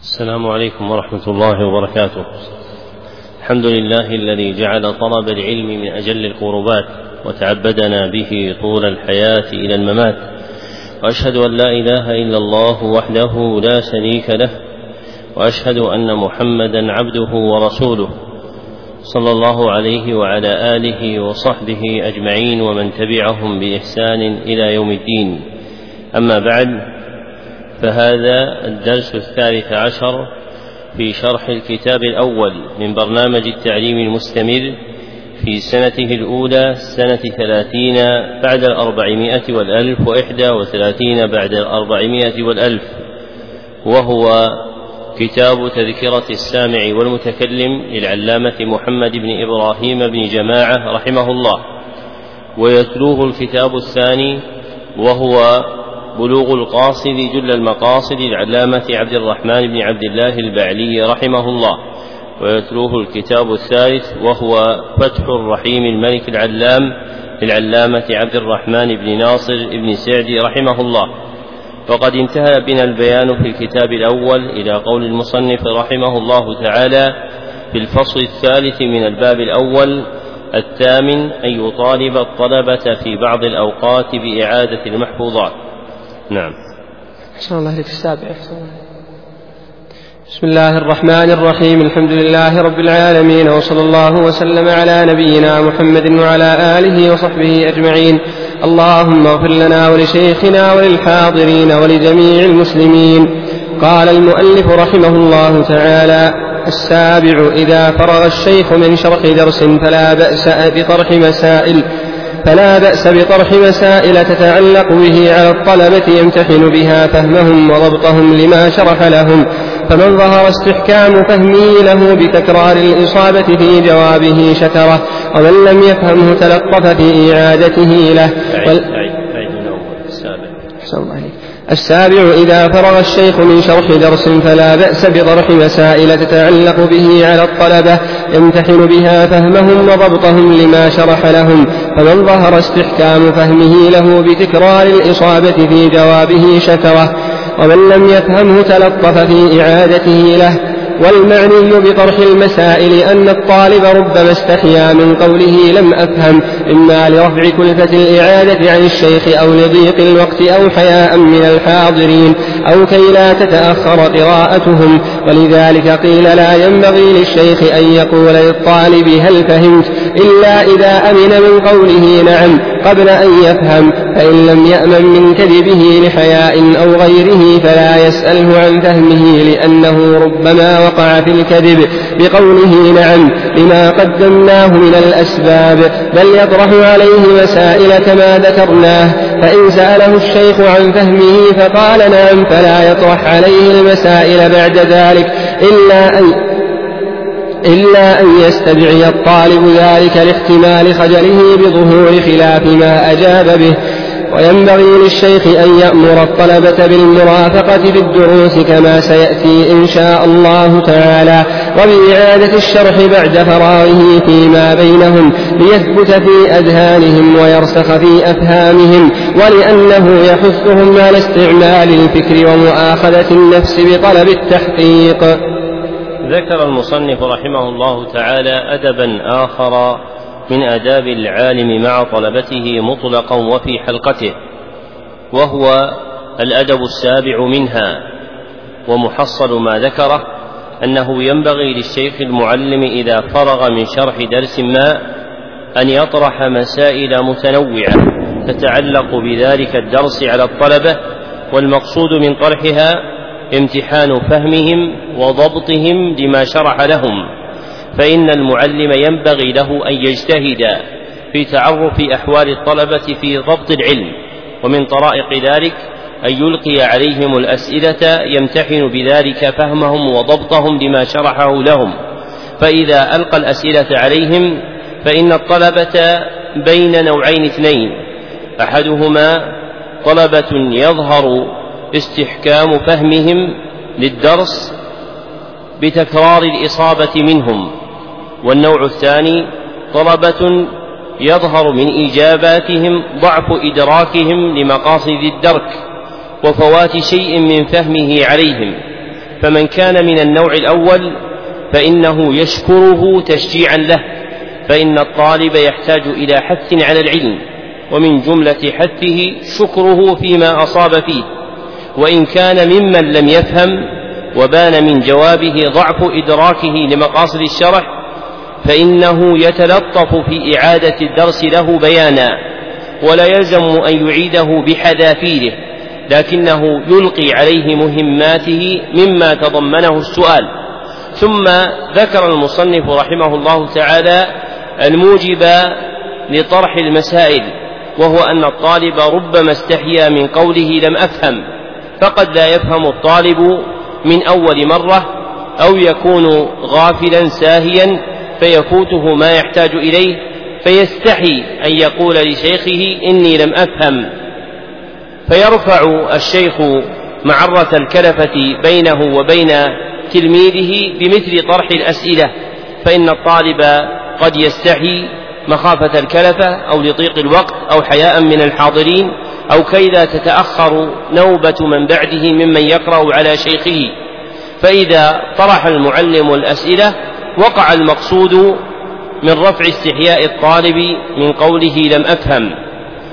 السلام عليكم ورحمة الله وبركاته. الحمد لله الذي جعل طلب العلم من أجل القربات وتعبدنا به طول الحياة إلى الممات. وأشهد أن لا إله إلا الله وحده لا شريك له وأشهد أن محمدا عبده ورسوله صلى الله عليه وعلى آله وصحبه أجمعين ومن تبعهم بإحسان إلى يوم الدين. أما بعد فهذا الدرس الثالث عشر في شرح الكتاب الأول من برنامج التعليم المستمر في سنته الأولى سنة ثلاثين بعد الأربعمائة والألف وإحدى وثلاثين بعد الأربعمائة والألف. وهو كتاب تذكرة السامع والمتكلم للعلامة محمد بن إبراهيم بن جماعة رحمه الله. ويتلوه الكتاب الثاني وهو بلوغ القاصد جل المقاصد العلامة عبد الرحمن بن عبد الله البعلي رحمه الله. ويتلوه الكتاب الثالث وهو فتح الرحيم الملك العلام للعلامة عبد الرحمن بن ناصر بن سعدي رحمه الله. وقد انتهى بنا البيان في الكتاب الأول إلى قول المصنف رحمه الله تعالى في الفصل الثالث من الباب الأول الثامن أن يطالب الطلبة في بعض الأوقات بإعادة المحفوظات. نعم. أحسن الله إليك السابع بسم الله الرحمن الرحيم. الحمد لله رب العالمين وصلى الله وسلم على نبينا محمد وعلى آله وصحبه أجمعين. اللهم اغفر لنا ولشيخنا وللحاضرين ولجميع المسلمين. قال المؤلف رحمه الله تعالى السابع إذا فرغ الشيخ من شرح درس فلا بأس بطرح مسائل. فلا بأس بطرح مسائل تتعلق به على الطلبة يمتحن بها فهمهم وضبطهم لما شرح لهم. فمن ظهر استحكام فهمه له بتكرار الإصابة في جوابه شكره ومن لم يفهمه تلطف في إعادته له. السابع إذا فرغ الشيخ من شرح درس فلا بأس بطرح مسائل تتعلق به على الطلبة يمتحن بها فهمهم وضبطهم لما شرح لهم فمن ظهر استحكام فهمه له بتكرار الإصابة في جوابه شكره ومن لم يفهمه تلطف في إعادته له. والمعني بطرح المسائل أن الطالب ربما استحيا من قوله لم أفهم إما لرفع كلفة الإعادة عن الشيخ أو لضيق الوقت أو حياء من الحاضرين أو كي لا تتأخر قراءتهم. ولذلك قيل لا ينبغي للشيخ أن يقول للطالب هل فهمت إلا إذا أمن من قوله نعم. قبل أن يفهم فإن لم يأمن من كذبه لحياء أو غيره فلا يسأله عن فهمه لأنه ربما وقع في الكذب. بقوله نعم لما قدمناه من الأسباب بل يطرح عليه مسائل كما ذكرناه. فإن سأله الشيخ عن فهمه فقال نعم فلا يطرح عليه المسائل بعد ذلك إلا أن إلا أن يستدعي الطالب ذلك لاحتمال خجله بظهور خلاف ما أجاب به. وينبغي للشيخ أن يأمر الطلبة بالمرافقة في الدروس كما سيأتي إن شاء الله تعالى وبإعادة الشرح بعد فراغه فيما بينهم ليثبت في أذهانهم ويرسخ في أفهامهم ولأنه يحثهم على استعمال الفكر ومؤاخذة النفس بطلب التحقيق. ذكر المصنف رحمه الله تعالى أدبا آخر من آداب العالم مع طلبته مطلقا وفي حلقته وهو الأدب السابع منها ومحصل ما ذكره أنه ينبغي للشيخ المعلم إذا فرغ من شرح درس ما أن يطرح مسائل متنوعة تتعلق بذلك الدرس على الطلبة والمقصود من طرحها امتحان فهمهم وضبطهم لما شرح لهم فإن المعلم ينبغي له أن يجتهد في تعرف أحوال الطلبة في ضبط العلم ومن طرائق ذلك أن يلقي عليهم الأسئلة يمتحن بذلك فهمهم وضبطهم لما شرحه لهم. فإذا ألقى الأسئلة عليهم فإن الطلبة بين نوعين اثنين أحدهما طلبة يظهر استحكام فهمهم للدرس بتكرار الإصابة منهم. والنوع الثاني طلبة يظهر من إجاباتهم ضعف إدراكهم لمقاصد الدرك وفوات شيء من فهمه عليهم. فمن كان من النوع الأول فإنه يشكره تشجيعا له فإن الطالب يحتاج إلى حث على العلم ومن جملة حثه شكره فيما أصاب فيه. وإن كان ممن لم يفهم وبان من جوابه ضعف إدراكه لمقاصد الشرح فإنه يتلطف في إعادة الدرس له بيانا ولا يلزم أن يعيده بحذافيره لكنه يلقي عليه مهماته مما تضمنه السؤال. ثم ذكر المصنف رحمه الله تعالى الموجب لطرح المسائل وهو أن الطالب ربما استحيا من قوله لم أفهم. فقد لا يفهم الطالب من أول مرة أو يكون غافلا ساهيا فيفوته ما يحتاج إليه فيستحي أن يقول لشيخه إني لم أفهم. فيرفع الشيخ معرة الكلفة بينه وبين تلميذه بمثل طرح الأسئلة فإن الطالب قد يستحي مخافة الكلفة أو لضيق الوقت أو حياء من الحاضرين أو كيدا تتأخر نوبة من بعده ممن يقرأ على شيخه. فإذا طرح المعلم الأسئلة وقع المقصود من رفع استحياء الطالب من قوله لم أفهم.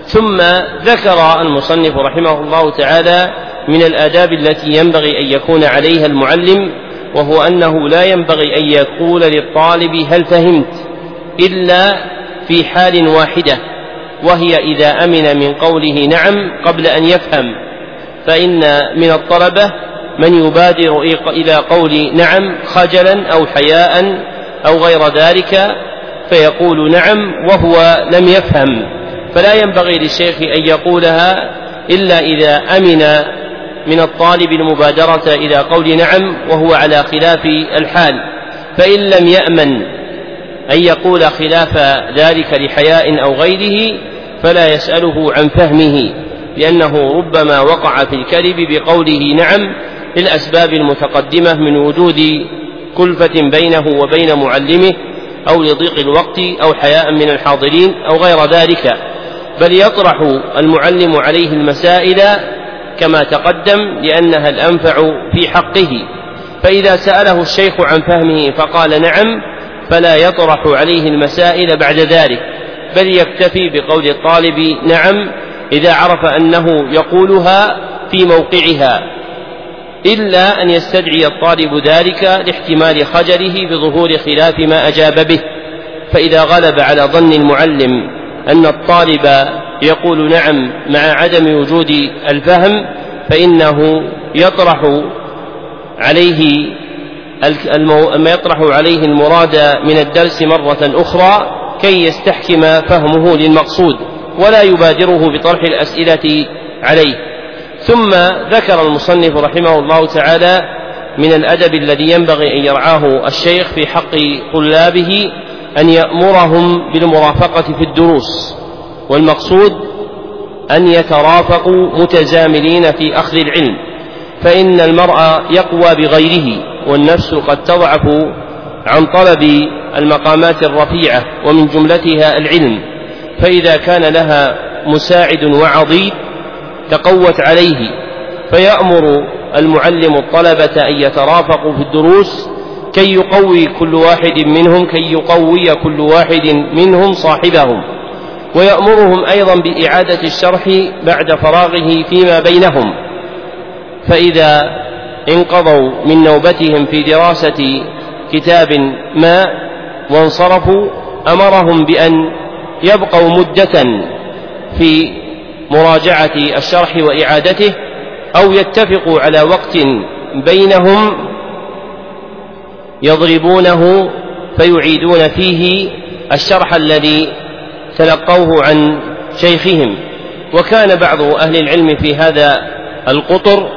ثم ذكر المصنف رحمه الله تعالى من الآداب التي ينبغي أن يكون عليها المعلم وهو أنه لا ينبغي أن يقول للطالب هل فهمت إلا في حال واحدة. وهي إذا أمن من قوله نعم قبل أن يفهم. فإن من الطلبة من يبادر إلى قول نعم خجلا أو حياء أو غير ذلك فيقول نعم وهو لم يفهم. فلا ينبغي للشيخ أن يقولها إلا إذا أمن من الطالب المبادرة إلى قول نعم وهو على خلاف الحال. فإن لم يأمن أن يقول خلاف ذلك لحياء أو غيره فلا يسأله عن فهمه لأنه ربما وقع في الكذب بقوله نعم للأسباب المتقدمة من وجود كلفة بينه وبين معلمه أو لضيق الوقت أو حياء من الحاضرين أو غير ذلك. بل يطرح المعلم عليه المسائل كما تقدم لأنها الأنفع في حقه. فإذا سأله الشيخ عن فهمه فقال نعم فلا يطرح عليه المسائل بعد ذلك بل يكتفي بقول الطالب نعم إذا عرف أنه يقولها في موقعها إلا أن يستدعي الطالب ذلك لاحتمال خجله بظهور خلاف ما أجاب به. فإذا غلب على ظن المعلم أن الطالب يقول نعم مع عدم وجود الفهم فإنه يطرح عليه ما يطرح عليه المراد من الدرس مرة أخرى كي يستحكم فهمه للمقصود ولا يبادره بطرح الأسئلة عليه. ثم ذكر المصنف رحمه الله تعالى من الأدب الذي ينبغي أن يرعاه الشيخ في حق طلابه أن يأمرهم بالمرافقة في الدروس والمقصود أن يترافقوا متزاملين في أخذ العلم. فإن المرء يقوى بغيره والنفس قد تضعف عن طلب المقامات الرفيعة ومن جملتها العلم فإذا كان لها مساعد وعضيد تقوت عليه فيأمر المعلم الطلبة أن يترافقوا في الدروس كي يقوي كل واحد منهم كي يقوي كل واحد منهم صاحبهم ويأمرهم أيضا بإعادة الشرح بعد فراغه فيما بينهم. فإذا انقضوا من نوبتهم في دراسة كتاب ما وانصرفوا أمرهم بأن يبقوا مدة في مراجعة الشرح وإعادته أو يتفقوا على وقت بينهم يضربونه فيعيدون فيه الشرح الذي تلقوه عن شيخهم. وكان بعض أهل العلم في هذا القطر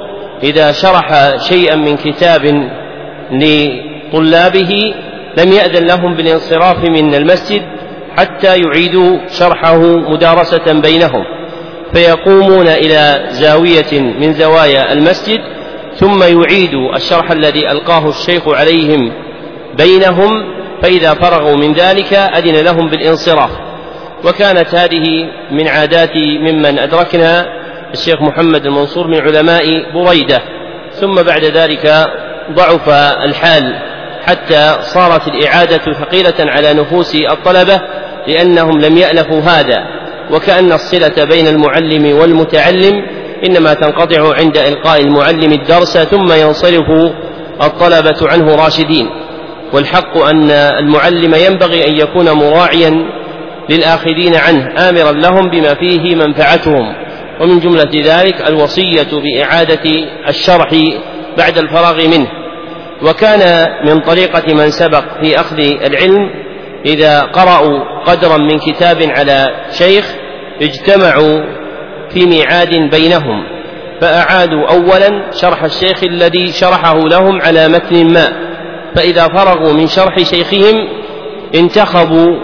إذا شرح شيئا من كتاب لطلابه لم يأذن لهم بالانصراف من المسجد حتى يعيدوا شرحه مدارسة بينهم. فيقومون إلى زاوية من زوايا المسجد ثم يعيد الشرح الذي ألقاه الشيخ عليهم بينهم فإذا فرغوا من ذلك أذن لهم بالانصراف. وكانت هذه من عادات ممن أدركنا الشيخ محمد المنصور من علماء بريدة ثم بعد ذلك ضعف الحال حتى صارت الإعادة ثقيلة على نفوس الطلبة لأنهم لم يألفوا هذا وكأن الصلة بين المعلم والمتعلم إنما تنقطع عند إلقاء المعلم الدرس ثم ينصرف الطلبة عنه راشدين. والحق أن المعلم ينبغي أن يكون مراعيا للآخذين عنه آمرا لهم بما فيه منفعتهم. ومن جملة ذلك الوصية بإعادة الشرح بعد الفراغ منه. وكان من طريقة من سبق في أخذ العلم إذا قرأوا قدرا من كتاب على شيخ اجتمعوا في ميعاد بينهم فأعادوا أولا شرح الشيخ الذي شرحه لهم على متن ما فإذا فرغوا من شرح شيخهم انتخبوا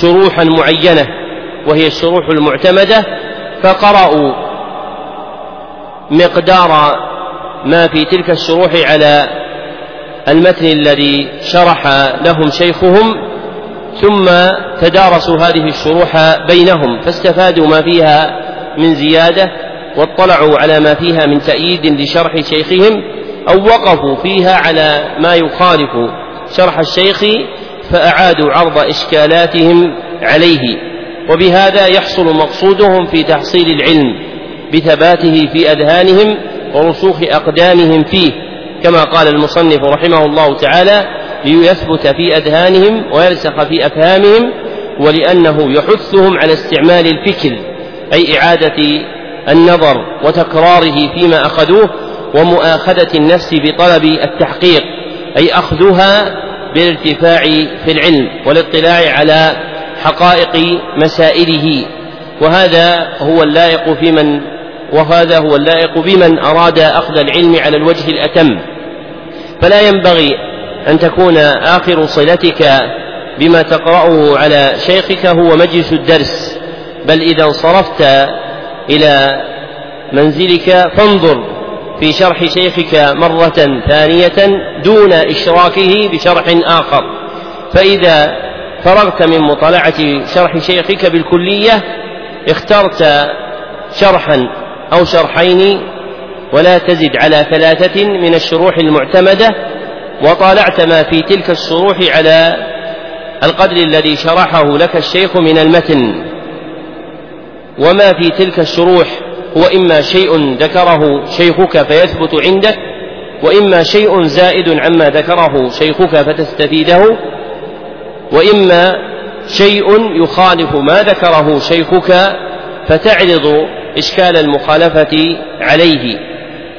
شروحا معينة وهي الشروح المعتمدة فقرأوا مقدار ما في تلك الشروح على المتن الذي شرح لهم شيخهم ثم تدارسوا هذه الشروح بينهم فاستفادوا ما فيها من زيادة واطلعوا على ما فيها من تأييد لشرح شيخهم أو وقفوا فيها على ما يخالف شرح الشيخ فأعادوا عرض إشكالاتهم عليه. وبهذا يحصل مقصودهم في تحصيل العلم بثباته في أذهانهم ورسوخ أقدامهم فيه كما قال المصنف رحمه الله تعالى ليثبت في أذهانهم ويرسخ في أفهامهم ولأنه يحثهم على استعمال الفكر أي إعادة النظر وتكراره فيما أخذوه ومؤاخذة النفس بطلب التحقيق أي أخذها بالارتفاع في العلم والاطلاع على حقائق مسائله وهذا هو اللائق في من وهذا هو اللائق بمن أراد أخذ العلم على الوجه الأتم. فلا ينبغي أن تكون آخر صلتك بما تقرأه على شيخك هو مجلس الدرس بل إذا انصرفت إلى منزلك فانظر في شرح شيخك مرة ثانية دون إشراكه بشرح آخر. فإذا فرغت من مطالعة شرح شيخك بالكلية اخترت شرحا أو شرحين ولا تزد على ثلاثة من الشروح المعتمدة وطالعت ما في تلك الشروح على القدر الذي شرحه لك الشيخ من المتن. وما في تلك الشروح هو إما شيء ذكره شيخك فيثبت عندك وإما شيء زائد عما ذكره شيخك فتستفيده. وإما شيء يخالف ما ذكره شيخك فتعرض إشكال المخالفة عليه.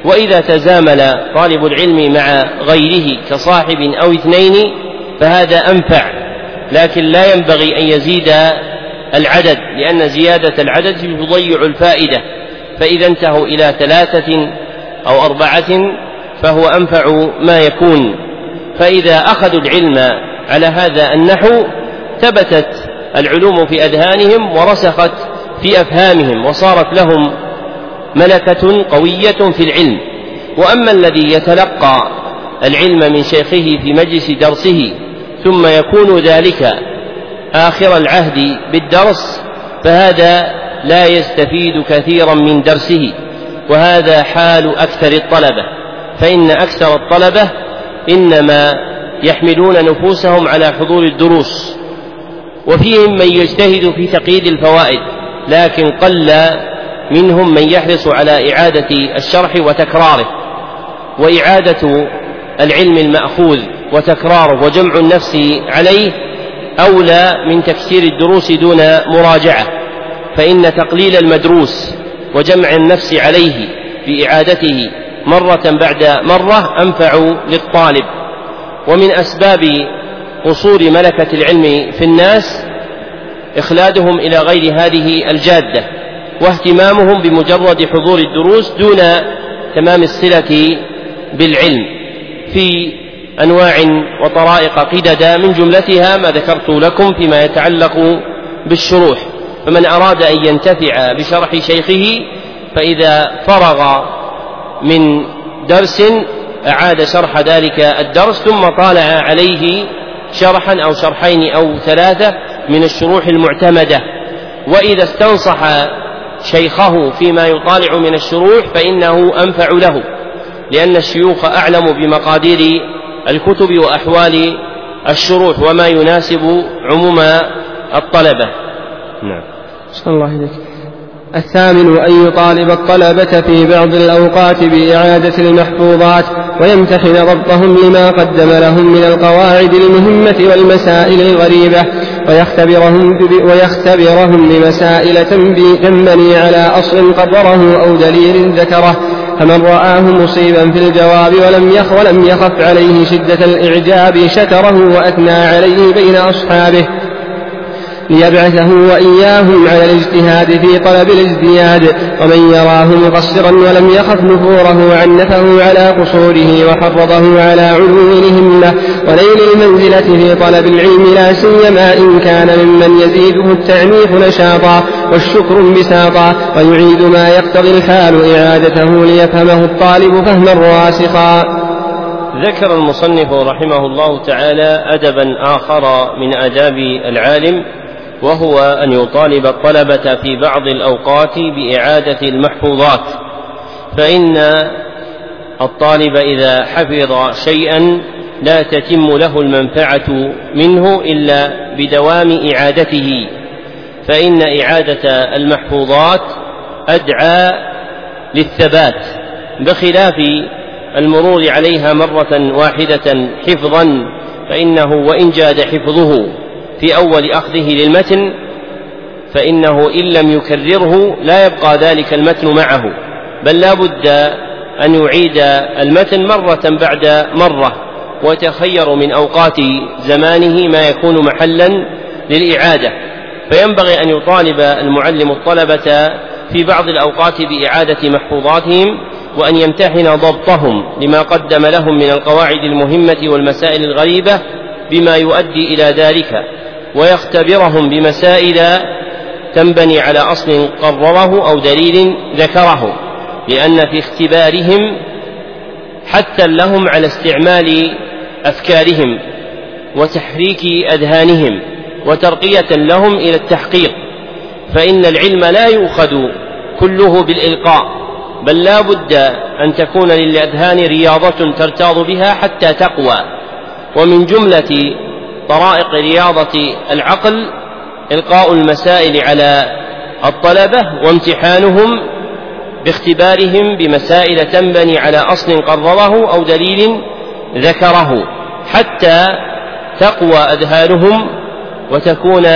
وإذا تزامل طالب العلم مع غيره كصاحب أو اثنين فهذا أنفع لكن لا ينبغي أن يزيد العدد لأن زيادة العدد تضيع الفائدة. فإذا انتهوا إلى ثلاثة أو أربعة فهو أنفع ما يكون. فإذا أخذوا العلم على هذا النحو ثبتت العلوم في أذهانهم ورسخت في أفهامهم وصارت لهم ملكة قوية في العلم. وأما الذي يتلقى العلم من شيخه في مجلس درسه ثم يكون ذلك آخر العهد بالدرس فهذا لا يستفيد كثيرا من درسه وهذا حال أكثر الطلبة. فإن أكثر الطلبة إنما يحملون نفوسهم على حضور الدروس وفيهم من يجتهد في تقييد الفوائد لكن قل منهم من يحرص على إعادة الشرح وتكراره وإعادة العلم المأخوذ وتكراره وجمع النفس عليه أولى من تكسير الدروس دون مراجعة فإن تقليل المدروس وجمع النفس عليه بإعادته مرة بعد مرة أنفع للطالب. ومن أسباب قصور ملكة العلم في الناس إخلادهم إلى غير هذه الجادة واهتمامهم بمجرد حضور الدروس دون تمام الصلة بالعلم في أنواع وطرائق قددا من جملتها ما ذكرت لكم فيما يتعلق بالشروح. فمن أراد أن ينتفع بشرح شيخه فإذا فرغ من درس أعاد شرح ذلك الدرس ثم طالع عليه شرحا أو شرحين أو ثلاثة من الشروح المعتمدة. وإذا استنصح شيخه فيما يطالع من الشروح فإنه أنفع له لأن الشيوخ أعلم بمقادير الكتب وأحوال الشروح وما يناسب عموم الطلبة. نعم. صلى الله عليك الثامن أن يطالب الطلبة في بعض الأوقات بإعادة المحفوظات ويمتحن ضبطهم لما قدم لهم من القواعد المهمة والمسائل الغريبة ويختبرهم, ويختبرهم بمسائل تنبني على أصل قرره أو دليل ذكره. فمن رآه مصيبا في الجواب ولم يخ ولم يخف عليه شدة الإعجاب شكره وأثنى عليه بين أصحابه. ليبعثه وإياهم على الاجتهاد في طلب الازدياد ومن يراه مقصرا ولم يخف نفوره عنفه على قصوره وحرضه على علو الهمة ونيل المنزلة في طلب العلم لا سيما إن كان ممن يزيده التعنيف نشاطا والشكر انبساطا ويعيد ما يقتضي الحال إعادته ليفهمه الطالب فهما راسخا. ذكر المصنف رحمه الله تعالى أدبا آخر من آداب العالم وهو أن يطالب الطلبة في بعض الأوقات بإعادة المحفوظات فإن الطالب إذا حفظ شيئا لا تتم له المنفعة منه إلا بدوام إعادته فإن إعادة المحفوظات أدعى للثبات بخلاف المرور عليها مرة واحدة حفظا فإنه وإن جاد حفظه في أول أخذه للمتن فإنه إن لم يكرره لا يبقى ذلك المتن معه بل لا بد أن يعيد المتن مرة بعد مرة ويتخير من أوقات زمانه ما يكون محلا للإعادة فينبغي أن يطالب المعلم الطلبة في بعض الأوقات بإعادة محفوظاتهم وأن يمتحن ضبطهم لما قدم لهم من القواعد المهمة والمسائل الغريبة بما يؤدي إلى ذلك. ويختبرهم بمسائل تنبني على أصل قرره أو دليل ذكره لأن في اختبارهم حثا لهم على استعمال أفكارهم وتحريك أذهانهم وترقية لهم إلى التحقيق فإن العلم لا يؤخذ كله بالإلقاء بل لا بد أن تكون للأذهان رياضة ترتاض بها حتى تقوى ومن جملة طرائق رياضة العقل إلقاء المسائل على الطلبة وامتحانهم باختبارهم بمسائل تنبني على أصل قرره أو دليل ذكره حتى تقوى أذهانهم وتكون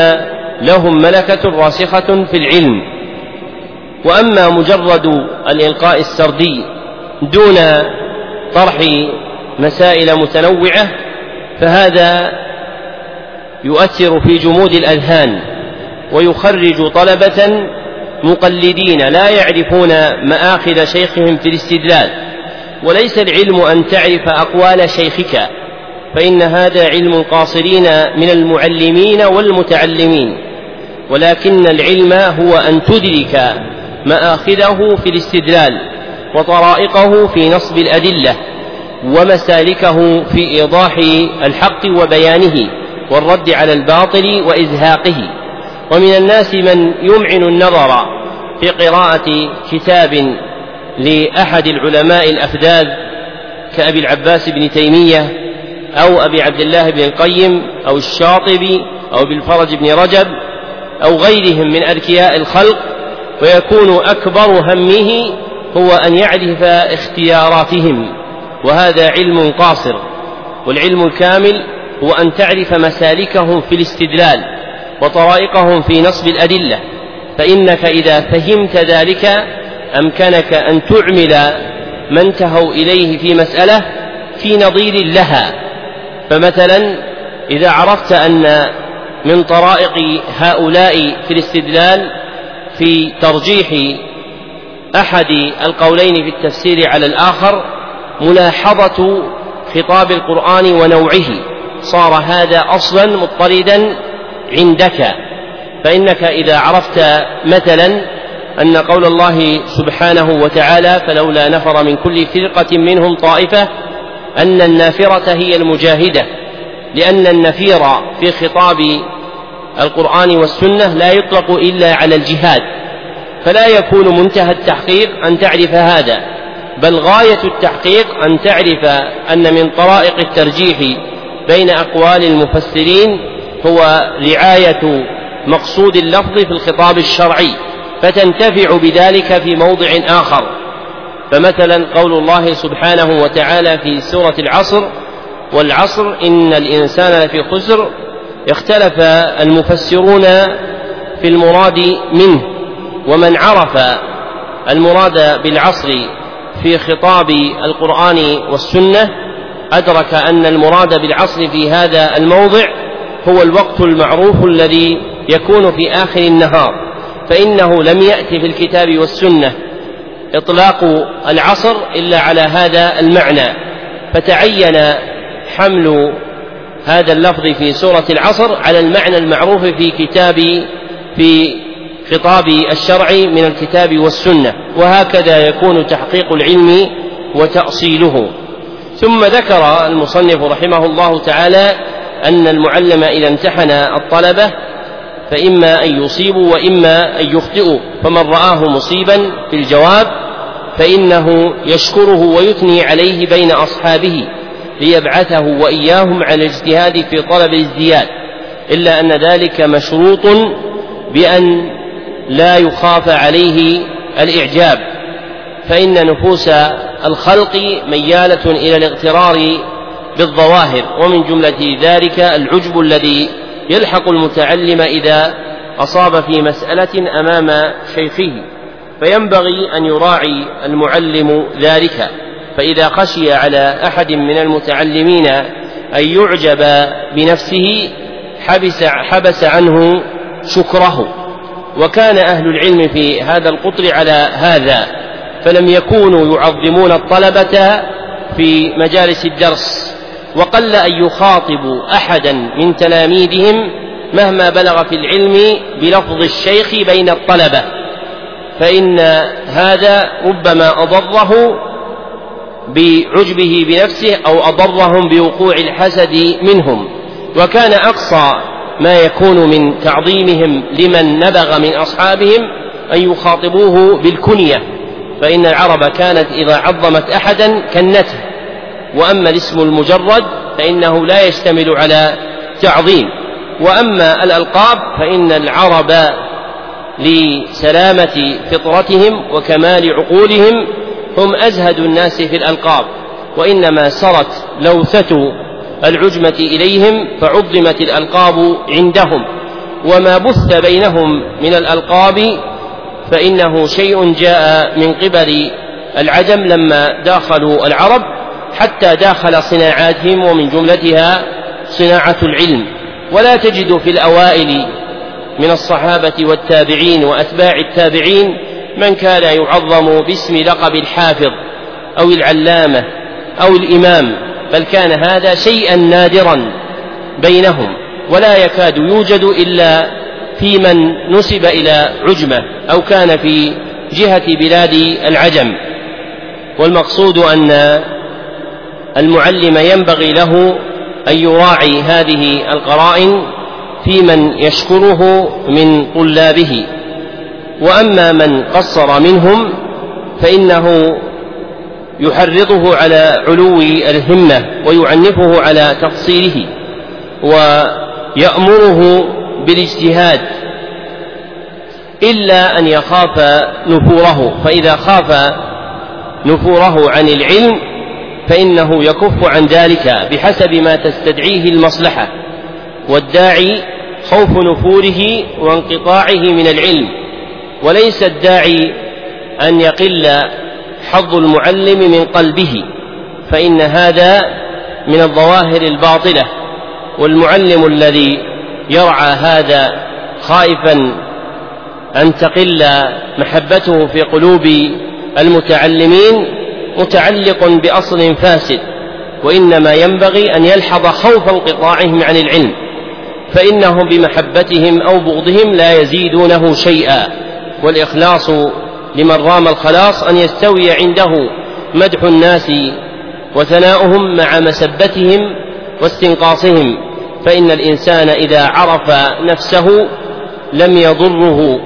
لهم ملكة راسخة في العلم. وأما مجرد الإلقاء السردي دون طرح مسائل متنوعة فهذا يؤثر في جمود الأذهان ويخرج طلبة مقلدين لا يعرفون مآخذ شيخهم في الاستدلال. وليس العلم أن تعرف أقوال شيخك فإن هذا علم القاصرين من المعلمين والمتعلمين. ولكن العلم هو أن تدرك مآخذه في الاستدلال وطرائقه في نصب الأدلة ومسالكه في إيضاح الحق وبيانه. والرد على الباطل وإزهاقه. ومن الناس من يمعن النظر في قراءة كتاب لأحد العلماء الأفذاذ كأبي العباس بن تيمية أو أبي عبد الله بن القيم أو الشاطبي أو بالفرج بن رجب أو غيرهم من أذكياء الخلق ويكون أكبر همه هو أن يعرف اختياراتهم وهذا علم قاصر والعلم الكامل هو أن تعرف مسالكهم في الاستدلال وطرائقهم في نصب الأدلة فإنك إذا فهمت ذلك أمكنك أن تعمل ما انتهوا إليه في مسألة في نظير لها. فمثلا إذا عرفت أن من طرائق هؤلاء في الاستدلال في ترجيح أحد القولين في التفسير على الآخر ملاحظة خطاب القرآن ونوعه. صار هذا أصلا مضطردا عندك. فإنك إذا عرفت مثلا أن قول الله سبحانه وتعالى فلولا نفر من كل فرقة منهم طائفة أن النافرة هي المجاهدة لأن النفير في خطاب القرآن والسنة لا يطلق إلا على الجهاد. فلا يكون منتهى التحقيق أن تعرف هذا بل غاية التحقيق أن تعرف أن من طرائق الترجيح بين أقوال المفسرين هو رعاية مقصود اللفظ في الخطاب الشرعي فتنتفع بذلك في موضع آخر. فمثلا قول الله سبحانه وتعالى في سورة العصر والعصر إن الإنسان لفي خسر اختلف المفسرون في المراد منه ومن عرف المراد بالعصر في خطاب القرآن والسنة أدرك أن المراد بالعصر في هذا الموضع هو الوقت المعروف الذي يكون في آخر النهار فإنه لم يأتي في الكتاب والسنة إطلاق العصر إلا على هذا المعنى فتعين حمل هذا اللفظ في سورة العصر على المعنى المعروف في كتاب في خطاب الشرع من الكتاب والسنة وهكذا يكون تحقيق العلم وتأصيله. ثم ذكر المصنف رحمه الله تعالى أن المعلم إذا امتحن الطلبة فإما أن يصيبوا وإما أن يخطئوا فمن رآه مصيبا في الجواب فإنه يشكره ويثني عليه بين أصحابه ليبعثه وإياهم على الاجتهاد في طلب الازدياد إلا أن ذلك مشروط بأن لا يخاف عليه الإعجاب فإن نفوس الخلق ميالة إلى الاغترار بالظواهر ومن جملة ذلك العجب الذي يلحق المتعلم إذا أصاب في مسألة أمام شيخه فينبغي أن يراعي المعلم ذلك. فإذا خشي على أحد من المتعلمين أن يعجب بنفسه حبس حبس عنه شكره. وكان أهل العلم في هذا القطر على هذا. فلم يكونوا يعظمون الطلبة في مجالس الدرس وقل أن يخاطبوا أحدا من تلاميذهم مهما بلغ في العلم بلفظ الشيخ بين الطلبة. فإن هذا ربما أضره بعجبه بنفسه أو أضرهم بوقوع الحسد منهم. وكان أقصى ما يكون من تعظيمهم لمن نبغ من أصحابهم أن يخاطبوه بالكنية. فإن العرب كانت إذا عظمت أحدا كنته وأما الاسم المجرد فإنه لا يشتمل على تعظيم. وأما الألقاب فإن العرب لسلامة فطرتهم وكمال عقولهم هم أزهد الناس في الألقاب. وإنما سرت لوثة العجمة إليهم فعظمت الألقاب عندهم. وما بث بينهم من الألقاب فإنه شيء جاء من قبل العجم لما داخلوا العرب حتى داخل صناعاتهم ومن جملتها صناعة العلم. ولا تجد في الأوائل من الصحابة والتابعين وأتباع التابعين من كان يعظم باسم لقب الحافظ أو العلامة أو الإمام بل كان هذا شيئا نادرا بينهم ولا يكاد يوجد إلا في من نسب إلى عجمة أو كان في جهة بلاد العجم. والمقصود أن المعلم ينبغي له أن يراعي هذه القرائن في من يشكره من طلابه. وأما من قصر منهم فإنه يحرضه على علو الهمة ويعنفه على تقصيره ويأمره بالاجتهاد إلا أن يخاف نفوره فإذا خاف نفوره عن العلم فإنه يكف عن ذلك بحسب ما تستدعيه المصلحة والداعي خوف نفوره وانقطاعه من العلم وليس الداعي أن يقل حظ المعلم من قلبه فإن هذا من الظواهر الباطلة والمعلم الذي يرعى هذا خائفا أن تقل محبته في قلوب المتعلمين متعلق بأصل فاسد وإنما ينبغي أن يلحظ خوف انقطاعهم عن العلم فإنهم بمحبتهم أو بغضهم لا يزيدونه شيئا. والإخلاص لمن رام الخلاص أن يستوي عنده مدح الناس وثناؤهم مع مسبتهم واستنقاصهم. فإن الإنسان إذا عرف نفسه لم يضره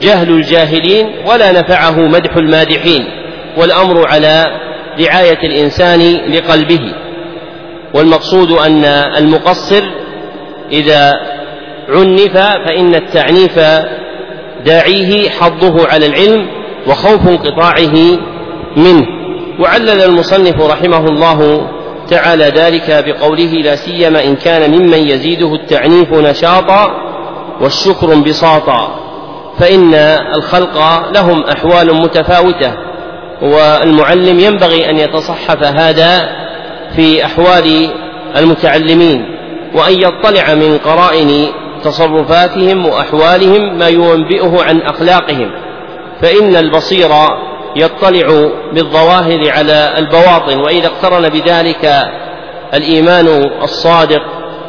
جهل الجاهلين ولا نفعه مدح المادحين والأمر على رعاية الإنسان لقلبه والمقصود أن المقصر إذا عنف فإن التعنيف داعيه حظه على العلم وخوف انقطاعه منه وعلل المصنف رحمه الله تعالى ذلك بقوله لا سيما إن كان ممن يزيده التعنيف نشاطا والشكر انبساطا فإن الخلق لهم أحوال متفاوتة والمعلم ينبغي أن يتصحف هذا في أحوال المتعلمين وأن يطلع من قرائن تصرفاتهم وأحوالهم ما ينبئه عن أخلاقهم فإن البصير يطلع بالظواهر على البواطن وإذا اقترن بذلك الإيمان الصادق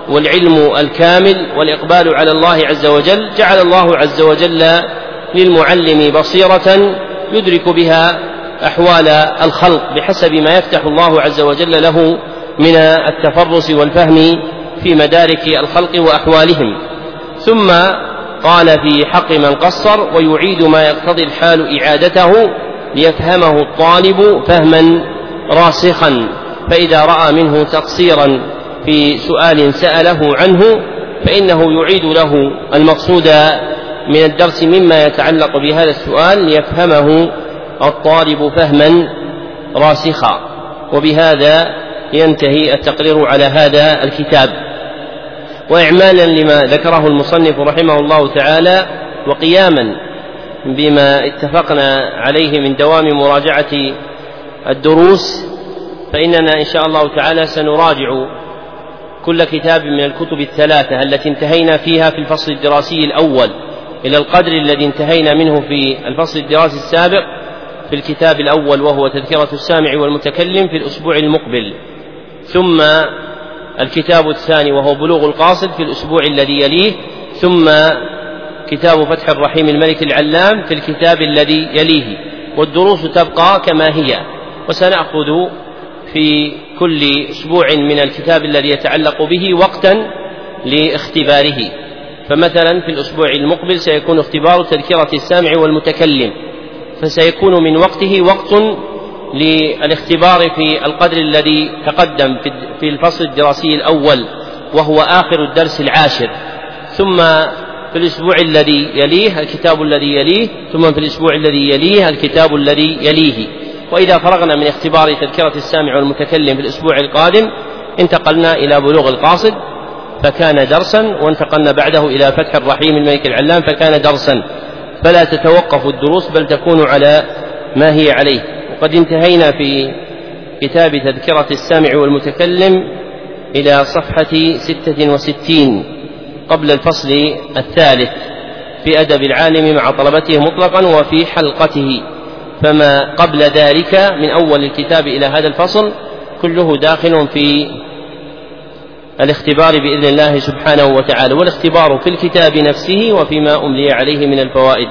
والعلم الكامل والإقبال على الله عز وجل جعل الله عز وجل للمعلم بصيرة يدرك بها أحوال الخلق بحسب ما يفتح الله عز وجل له من التفرس والفهم في مدارك الخلق وأحوالهم. ثم قال في حق من قصر ويعيد ما يقتضي الحال إعادته ليفهمه الطالب فهما راسخا فإذا رأى منه تقصيرا في سؤال سأله عنه فإنه يعيد له المقصود من الدرس مما يتعلق بهذا السؤال ليفهمه الطالب فهما راسخا. وبهذا ينتهي التقرير على هذا الكتاب. واعمالا لما ذكره المصنف رحمه الله تعالى وقياما بما اتفقنا عليه من دوام مراجعة الدروس فإننا إن شاء الله تعالى سنراجع كل كتاب من الكتب الثلاثة التي انتهينا فيها في الفصل الدراسي الأول إلى القدر الذي انتهينا منه في الفصل الدراسي السابق في الكتاب الأول وهو تذكرة السامع والمتكلم في الأسبوع المقبل. ثم الكتاب الثاني وهو بلوغ القاصد في الأسبوع الذي يليه ثم كتاب فتح الرحيم الملك العلام في الكتاب الذي يليه والدروس تبقى كما هي وسنأخذ في كل أسبوع من الكتاب الذي يتعلق به وقتا لاختباره. فمثلا في الأسبوع المقبل سيكون اختبار تذكرة السامع والمتكلم فسيكون من وقته وقت للاختبار في القدر الذي تقدم في الفصل الدراسي الأول وهو آخر الدرس العاشر. ثم في الأسبوع الذي يليه الكتاب الذي يليه ثم في الأسبوع الذي يليه الكتاب الذي يليه. وإذا فرغنا من اختبار تذكرة السامع والمتكلم في الأسبوع القادم انتقلنا إلى بلوغ القاصد فكان درسا وانتقلنا بعده إلى فتح الرحيم الملك العلام فكان درسا. فلا تتوقف الدروس بل تكون على ما هي عليه. وقد انتهينا في كتاب تذكرة السامع والمتكلم إلى صفحة ستة وستين. قبل الفصل الثالث في أدب العالم مع طلبته مطلقا وفي حلقته. فما قبل ذلك من أول الكتاب إلى هذا الفصل كله داخل في الاختبار بإذن الله سبحانه وتعالى والاختبار في الكتاب نفسه وفيما أملي عليه من الفوائد.